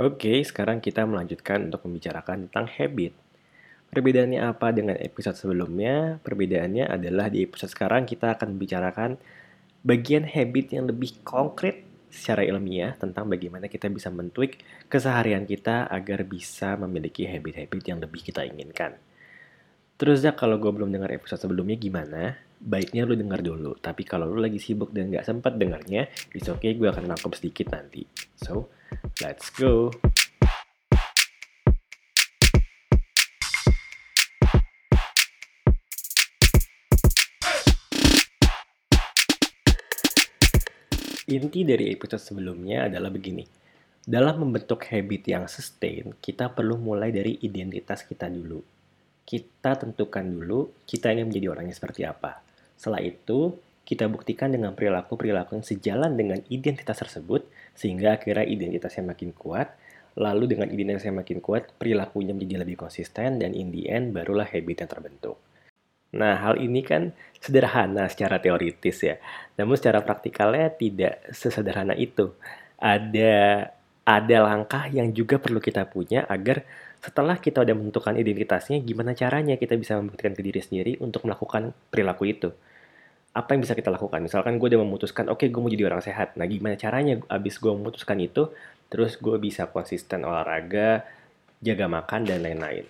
Oke, sekarang kita melanjutkan untuk membicarakan tentang habit. Perbedaannya apa dengan episode sebelumnya? Perbedaannya adalah di episode sekarang kita akan membicarakan bagian habit yang lebih konkret secara ilmiah tentang bagaimana kita bisa mentweak keseharian kita agar bisa memiliki habit-habit yang lebih kita inginkan. Terus ya kalau gue belum dengar episode sebelumnya gimana? Baiknya lu dengar dulu. Tapi kalau lu lagi sibuk dan nggak sempat dengarnya, it's okay gue akan nangkep sedikit nanti. So, let's go! Inti dari episode sebelumnya adalah begini. Dalam membentuk habit yang sustain, kita perlu mulai dari identitas kita dulu kita tentukan dulu kita ingin menjadi orang yang seperti apa. Setelah itu, kita buktikan dengan perilaku-perilaku yang sejalan dengan identitas tersebut, sehingga akhirnya identitasnya makin kuat, lalu dengan identitasnya makin kuat, perilakunya menjadi lebih konsisten, dan in the end, barulah habit yang terbentuk. Nah, hal ini kan sederhana secara teoritis ya. Namun secara praktikalnya tidak sesederhana itu. Ada ada langkah yang juga perlu kita punya agar setelah kita udah menentukan identitasnya, gimana caranya kita bisa membuktikan ke diri sendiri untuk melakukan perilaku itu? Apa yang bisa kita lakukan? Misalkan gue udah memutuskan, oke okay, gue mau jadi orang sehat. Nah gimana caranya abis gue memutuskan itu, terus gue bisa konsisten olahraga, jaga makan, dan lain-lain.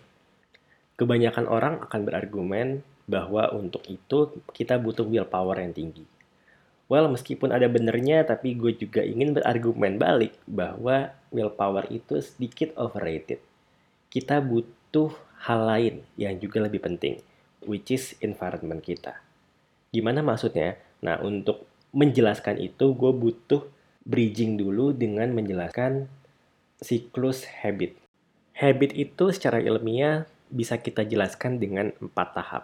Kebanyakan orang akan berargumen bahwa untuk itu kita butuh willpower yang tinggi. Well, meskipun ada benernya, tapi gue juga ingin berargumen balik bahwa willpower itu sedikit overrated kita butuh hal lain yang juga lebih penting, which is environment kita. Gimana maksudnya? Nah, untuk menjelaskan itu, gue butuh bridging dulu dengan menjelaskan siklus habit. Habit itu secara ilmiah bisa kita jelaskan dengan empat tahap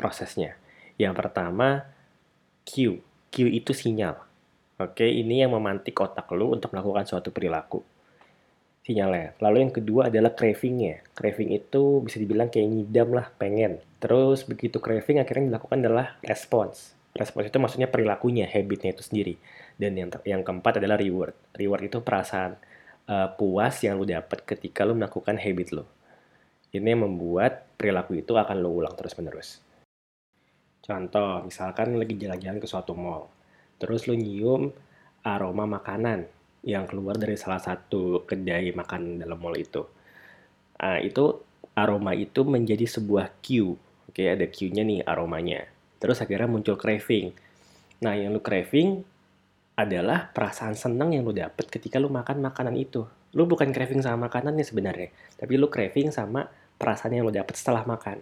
prosesnya. Yang pertama, cue. Cue itu sinyal. Oke, ini yang memantik otak lu untuk melakukan suatu perilaku sinyalnya. Lalu yang kedua adalah cravingnya. Craving itu bisa dibilang kayak ngidam lah, pengen. Terus begitu craving akhirnya dilakukan adalah response. Response itu maksudnya perilakunya, habitnya itu sendiri. Dan yang yang keempat adalah reward. Reward itu perasaan uh, puas yang lu dapat ketika lu melakukan habit lo. Ini yang membuat perilaku itu akan lu ulang terus-menerus. Contoh, misalkan lagi jalan-jalan ke suatu mall. Terus lu nyium aroma makanan yang keluar dari salah satu kedai makan dalam mall itu. Uh, itu aroma itu menjadi sebuah cue. Oke, okay, ada cue-nya nih aromanya. Terus akhirnya muncul craving. Nah, yang lu craving adalah perasaan senang yang lu dapet ketika lu makan makanan itu. Lu bukan craving sama makanannya sebenarnya, tapi lu craving sama perasaan yang lu dapet setelah makan.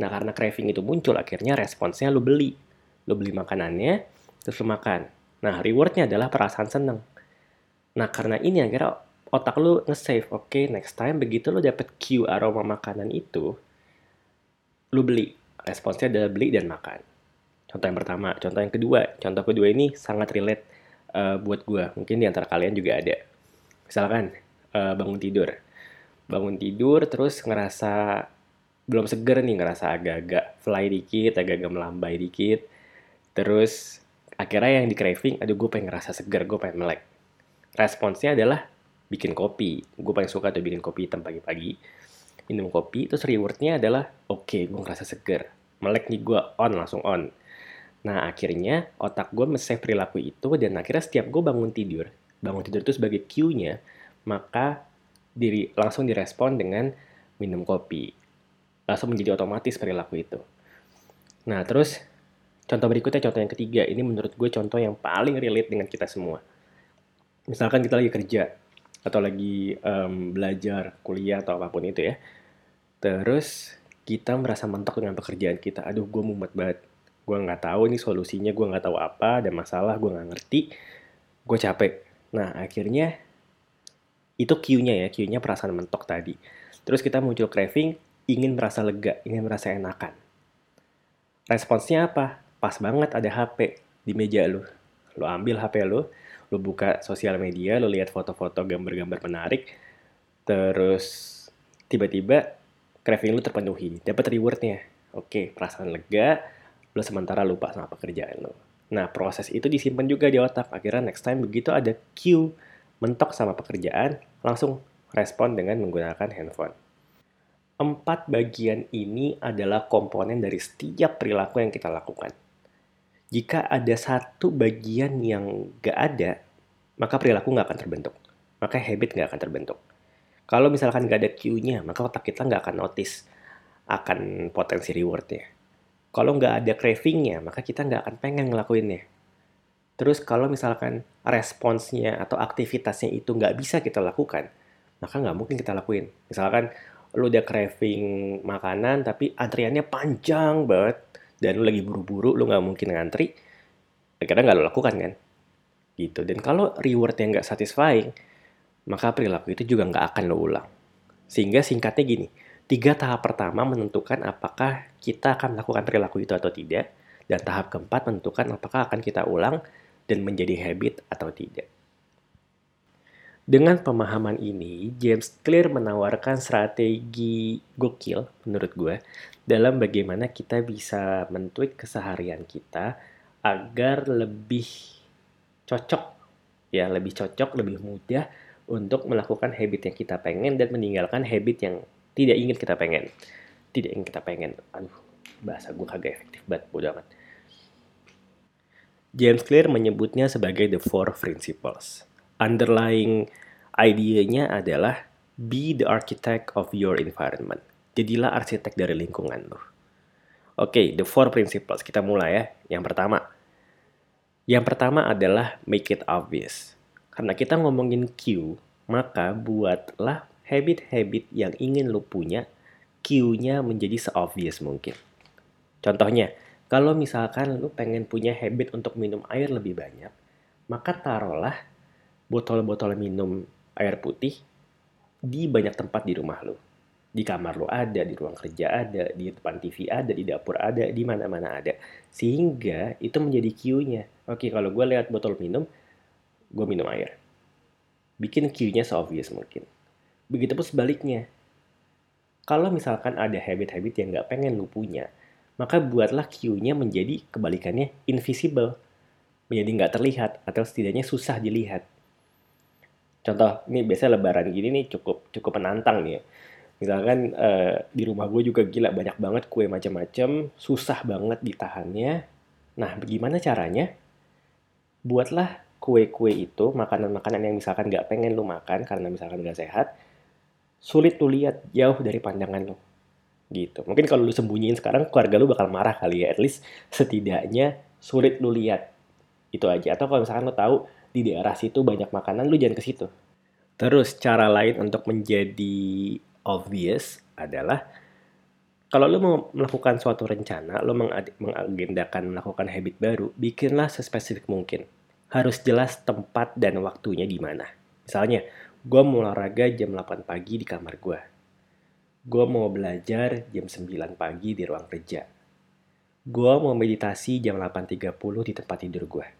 Nah, karena craving itu muncul, akhirnya responsnya lu beli. Lu beli makanannya, terus lu makan. Nah, rewardnya adalah perasaan senang. Nah, karena ini akhirnya otak lu nge-save. Oke, okay, next time begitu lu dapet cue aroma makanan itu, lu beli. Responsnya adalah beli dan makan. Contoh yang pertama. Contoh yang kedua. Contoh kedua ini sangat relate uh, buat gue. Mungkin di antara kalian juga ada. Misalkan uh, bangun tidur. Bangun tidur terus ngerasa belum seger nih, ngerasa agak-agak fly dikit, agak-agak melambai dikit. Terus akhirnya yang di craving, aduh gue pengen ngerasa seger, gue pengen melek responsnya adalah bikin kopi. Gue paling suka tuh bikin kopi hitam pagi-pagi. Minum kopi, terus rewardnya adalah, oke, okay, gue ngerasa seger. Melek nih gue on, langsung on. Nah, akhirnya otak gue men-save perilaku itu, dan akhirnya setiap gue bangun tidur, bangun tidur itu sebagai cue-nya, maka diri langsung direspon dengan minum kopi. Langsung menjadi otomatis perilaku itu. Nah, terus contoh berikutnya, contoh yang ketiga. Ini menurut gue contoh yang paling relate dengan kita semua misalkan kita lagi kerja atau lagi um, belajar kuliah atau apa pun itu ya terus kita merasa mentok dengan pekerjaan kita. Aduh gue mumet banget. Gue nggak tahu ini solusinya gue nggak tahu apa ada masalah gue nggak ngerti gue capek. Nah akhirnya itu cue-nya ya cue-nya perasaan mentok tadi. Terus kita muncul craving ingin merasa lega ingin merasa enakan. Responsnya apa? Pas banget ada HP di meja lu. Lu ambil HP lu lu buka sosial media, lu lihat foto-foto gambar-gambar menarik, terus tiba-tiba craving lu terpenuhi, dapat rewardnya. Oke, perasaan lega, lu sementara lupa sama pekerjaan lu. Nah, proses itu disimpan juga di otak. Akhirnya next time begitu ada cue mentok sama pekerjaan, langsung respon dengan menggunakan handphone. Empat bagian ini adalah komponen dari setiap perilaku yang kita lakukan. Jika ada satu bagian yang gak ada, maka perilaku nggak akan terbentuk. Maka habit nggak akan terbentuk. Kalau misalkan nggak ada cue-nya, maka otak kita nggak akan notice akan potensi rewardnya. Kalau nggak ada cravingnya, maka kita nggak akan pengen ngelakuinnya. Terus kalau misalkan responsnya atau aktivitasnya itu nggak bisa kita lakukan, maka nggak mungkin kita lakuin. Misalkan lu udah craving makanan tapi antriannya panjang banget dan lu lagi buru-buru, lu nggak mungkin ngantri, akhirnya nggak lu lakukan kan gitu. Dan kalau reward yang nggak satisfying, maka perilaku itu juga nggak akan lo ulang. Sehingga singkatnya gini, tiga tahap pertama menentukan apakah kita akan melakukan perilaku itu atau tidak, dan tahap keempat menentukan apakah akan kita ulang dan menjadi habit atau tidak. Dengan pemahaman ini, James Clear menawarkan strategi gokil menurut gue dalam bagaimana kita bisa mentweak keseharian kita agar lebih cocok ya lebih cocok lebih mudah untuk melakukan habit yang kita pengen dan meninggalkan habit yang tidak ingin kita pengen. Tidak ingin kita pengen. Aduh bahasa gue kagak efektif banget bodo amat. James Clear menyebutnya sebagai the four principles underlying idenya adalah be the architect of your environment jadilah arsitek dari lingkungan lo Oke, okay, the four principles. Kita mulai ya. Yang pertama, yang pertama adalah make it obvious. Karena kita ngomongin Q, maka buatlah habit-habit yang ingin lo punya, Q-nya menjadi se-obvious mungkin. Contohnya, kalau misalkan lo pengen punya habit untuk minum air lebih banyak, maka taruhlah botol-botol minum air putih di banyak tempat di rumah lo di kamar lo ada, di ruang kerja ada, di depan TV ada, di dapur ada, di mana-mana ada. Sehingga itu menjadi cue-nya. Oke, kalau gue lihat botol minum, gue minum air. Bikin cue-nya se-obvious mungkin. Begitupun sebaliknya. Kalau misalkan ada habit-habit yang nggak pengen lu punya, maka buatlah cue-nya menjadi kebalikannya invisible. Menjadi nggak terlihat, atau setidaknya susah dilihat. Contoh, ini biasanya lebaran gini nih cukup cukup menantang nih ya. Misalkan uh, di rumah gue juga gila banyak banget kue macam-macam susah banget ditahannya. Nah bagaimana caranya? Buatlah kue-kue itu makanan-makanan yang misalkan nggak pengen lu makan karena misalkan nggak sehat sulit lu lihat jauh dari pandangan lu. Gitu. Mungkin kalau lu sembunyiin sekarang keluarga lu bakal marah kali ya. At least setidaknya sulit lu lihat. Itu aja. Atau kalau misalkan lu tahu di daerah situ banyak makanan lu jangan ke situ terus cara lain untuk menjadi obvious adalah kalau lo mau melakukan suatu rencana, lo mengagendakan melakukan habit baru, bikinlah sespesifik mungkin. Harus jelas tempat dan waktunya di mana. Misalnya, gue mau olahraga jam 8 pagi di kamar gue. Gue mau belajar jam 9 pagi di ruang kerja. Gue mau meditasi jam 8.30 di tempat tidur gue.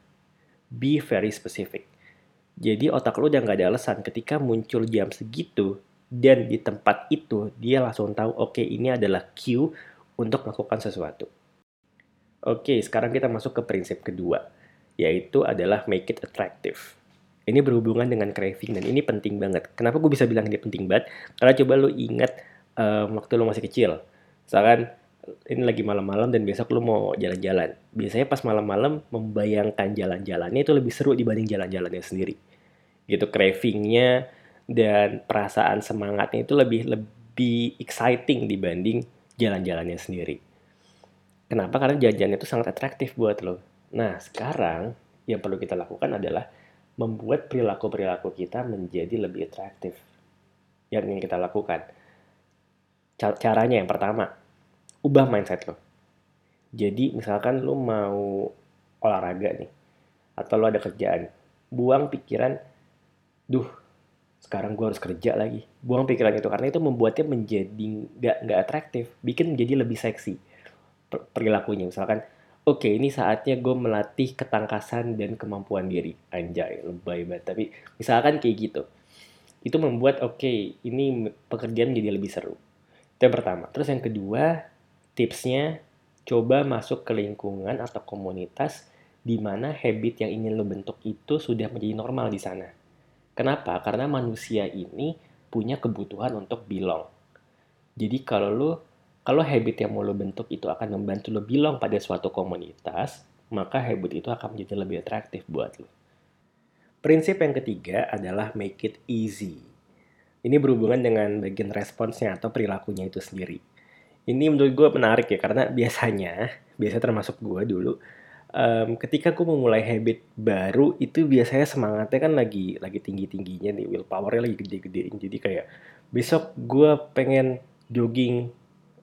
Be very specific. Jadi otak lo udah gak ada alasan ketika muncul jam segitu, dan di tempat itu dia langsung tahu oke okay, ini adalah cue untuk melakukan sesuatu. Oke, okay, sekarang kita masuk ke prinsip kedua, yaitu adalah make it attractive. Ini berhubungan dengan craving dan ini penting banget. Kenapa gue bisa bilang ini penting banget? Karena coba lo ingat um, waktu lo masih kecil. Misalkan ini lagi malam-malam dan besok lo mau jalan-jalan. Biasanya pas malam-malam membayangkan jalan-jalannya itu lebih seru dibanding jalan-jalannya sendiri. Gitu cravingnya dan perasaan semangatnya itu lebih lebih exciting dibanding jalan-jalannya sendiri. Kenapa? Karena jalan-jalan itu sangat atraktif buat lo. Nah, sekarang yang perlu kita lakukan adalah membuat perilaku-perilaku kita menjadi lebih atraktif. Yang ingin kita lakukan. Caranya yang pertama, ubah mindset lo. Jadi, misalkan lo mau olahraga nih, atau lo ada kerjaan, buang pikiran, duh sekarang gue harus kerja lagi. Buang pikiran itu karena itu membuatnya menjadi nggak nggak atraktif bikin menjadi lebih seksi perilakunya. Misalkan oke okay, ini saatnya gue melatih ketangkasan dan kemampuan diri. Anjay lebay banget. Tapi misalkan kayak gitu itu membuat oke okay, ini pekerjaan menjadi lebih seru. Itu yang pertama. Terus yang kedua tipsnya coba masuk ke lingkungan atau komunitas di mana habit yang ingin lo bentuk itu sudah menjadi normal di sana Kenapa? Karena manusia ini punya kebutuhan untuk belong. Jadi kalau lu kalau habit yang mau lo bentuk itu akan membantu lo belong pada suatu komunitas, maka habit itu akan menjadi lebih atraktif buat lo. Prinsip yang ketiga adalah make it easy. Ini berhubungan dengan bagian responsnya atau perilakunya itu sendiri. Ini menurut gue menarik ya, karena biasanya, biasa termasuk gue dulu, um, ketika gue memulai habit baru, itu biasanya semangatnya kan lagi lagi tinggi-tingginya nih, willpowernya lagi gede-gedein. Jadi kayak, besok gue pengen jogging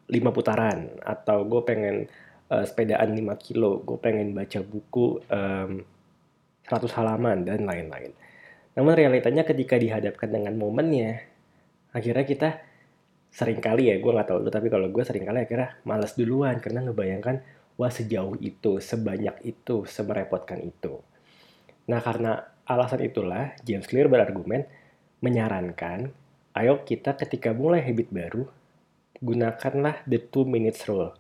5 putaran atau gue pengen uh, sepedaan 5 kilo, gue pengen baca buku um, 100 halaman dan lain-lain. Namun realitanya ketika dihadapkan dengan momennya, akhirnya kita sering kali ya, gue nggak tahu lu, tapi kalau gue sering kali akhirnya males duluan karena ngebayangkan, wah sejauh itu, sebanyak itu, semerepotkan itu. Nah karena alasan itulah, James Clear berargumen menyarankan, ayo kita ketika mulai habit baru, gunakanlah the two minutes rule.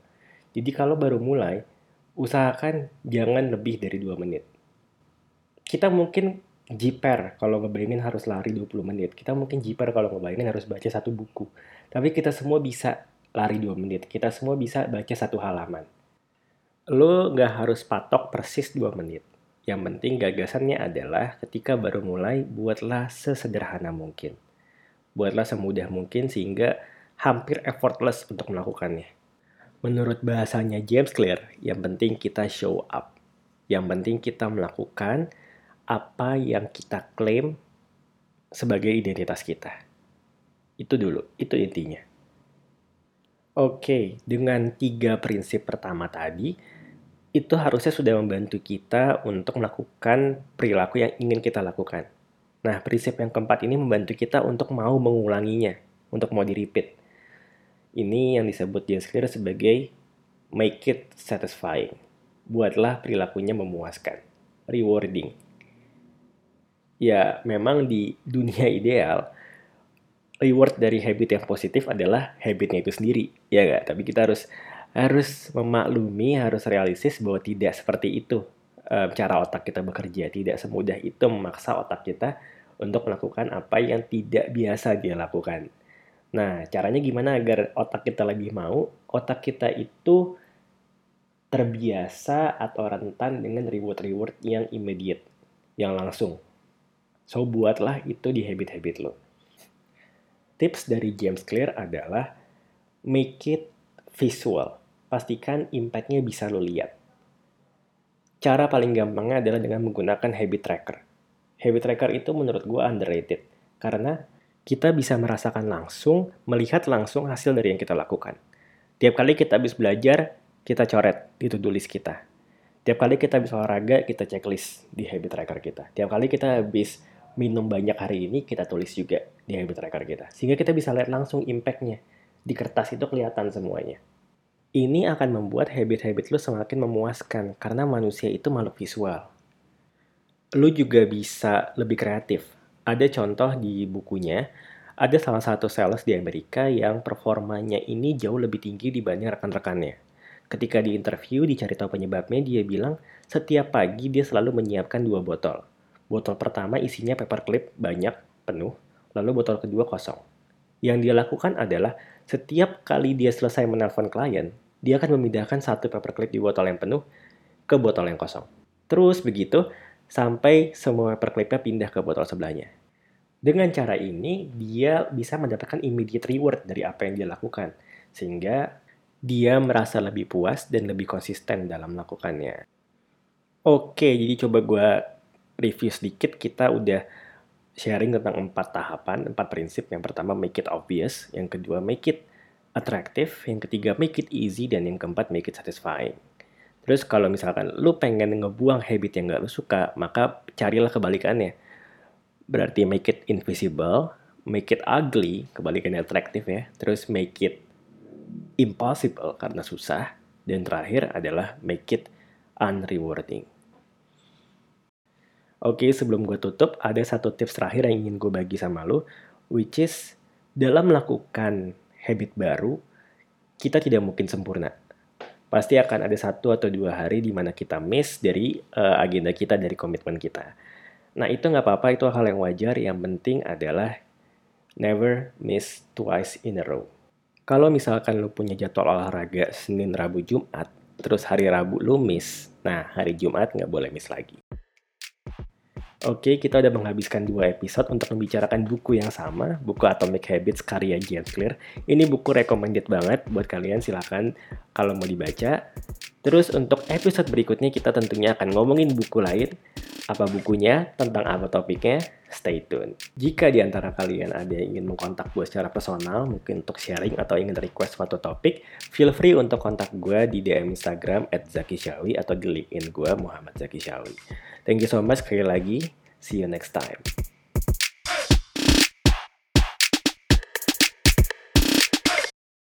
Jadi kalau baru mulai, usahakan jangan lebih dari 2 menit. Kita mungkin jiper kalau ngebayangin harus lari 20 menit. Kita mungkin jiper kalau ngebayangin harus baca satu buku. Tapi kita semua bisa lari 2 menit. Kita semua bisa baca satu halaman. Lo nggak harus patok persis 2 menit. Yang penting gagasannya adalah ketika baru mulai, buatlah sesederhana mungkin. Buatlah semudah mungkin sehingga hampir effortless untuk melakukannya. Menurut bahasanya James Clear, yang penting kita show up. Yang penting kita melakukan apa yang kita klaim sebagai identitas kita. Itu dulu, itu intinya. Oke, dengan tiga prinsip pertama tadi, itu harusnya sudah membantu kita untuk melakukan perilaku yang ingin kita lakukan. Nah, prinsip yang keempat ini membantu kita untuk mau mengulanginya, untuk mau di-repeat. Ini yang disebut James Clear sebagai make it satisfying. Buatlah perilakunya memuaskan, rewarding. Ya, memang di dunia ideal, reward dari habit yang positif adalah habitnya itu sendiri, ya gak? Tapi kita harus harus memaklumi, harus realistis bahwa tidak seperti itu um, cara otak kita bekerja. Tidak semudah itu memaksa otak kita untuk melakukan apa yang tidak biasa dia lakukan. Nah, caranya gimana agar otak kita lebih mau? Otak kita itu terbiasa atau rentan dengan reward-reward yang immediate, yang langsung. So, buatlah itu di habit-habit lo. Tips dari James Clear adalah make it visual. Pastikan impact-nya bisa lo lihat. Cara paling gampangnya adalah dengan menggunakan habit tracker. Habit tracker itu menurut gue underrated. Karena kita bisa merasakan langsung, melihat langsung hasil dari yang kita lakukan. Tiap kali kita habis belajar, kita coret di to-do list kita. Tiap kali kita habis olahraga, kita checklist di habit tracker kita. Tiap kali kita habis minum banyak hari ini, kita tulis juga di habit tracker kita. Sehingga kita bisa lihat langsung impact-nya. Di kertas itu kelihatan semuanya. Ini akan membuat habit-habit lu semakin memuaskan, karena manusia itu makhluk visual. Lu juga bisa lebih kreatif ada contoh di bukunya, ada salah satu sales di Amerika yang performanya ini jauh lebih tinggi dibanding rekan-rekannya. Ketika di interview dicari tahu penyebabnya, dia bilang setiap pagi dia selalu menyiapkan dua botol. Botol pertama isinya paperclip banyak, penuh, lalu botol kedua kosong. Yang dia lakukan adalah setiap kali dia selesai menelpon klien, dia akan memindahkan satu paperclip di botol yang penuh ke botol yang kosong. Terus begitu sampai semua paperclipnya pindah ke botol sebelahnya. Dengan cara ini, dia bisa mendapatkan immediate reward dari apa yang dia lakukan. Sehingga dia merasa lebih puas dan lebih konsisten dalam melakukannya. Oke, jadi coba gue review sedikit. Kita udah sharing tentang empat tahapan, empat prinsip. Yang pertama, make it obvious. Yang kedua, make it attractive. Yang ketiga, make it easy. Dan yang keempat, make it satisfying. Terus kalau misalkan lu pengen ngebuang habit yang gak lu suka, maka carilah kebalikannya berarti make it invisible, make it ugly, kebalikannya atraktif ya, terus make it impossible karena susah, dan terakhir adalah make it unrewarding. Oke, sebelum gue tutup, ada satu tips terakhir yang ingin gue bagi sama lo, which is dalam melakukan habit baru, kita tidak mungkin sempurna. Pasti akan ada satu atau dua hari di mana kita miss dari uh, agenda kita, dari komitmen kita Nah itu nggak apa-apa, itu hal yang wajar. Yang penting adalah never miss twice in a row. Kalau misalkan lu punya jadwal olahraga Senin, Rabu, Jumat, terus hari Rabu lu miss, nah hari Jumat nggak boleh miss lagi. Oke, kita udah menghabiskan dua episode untuk membicarakan buku yang sama, buku Atomic Habits karya James Clear. Ini buku recommended banget buat kalian, silahkan kalau mau dibaca. Terus untuk episode berikutnya kita tentunya akan ngomongin buku lain, apa bukunya, tentang apa topiknya, stay tune. Jika di antara kalian ada yang ingin mengkontak gue secara personal, mungkin untuk sharing atau ingin request suatu topik, feel free untuk kontak gue di DM Instagram at Zaki Syawi atau di LinkedIn gue Muhammad Zaki Syawi. Thank you so much sekali lagi. See you next time.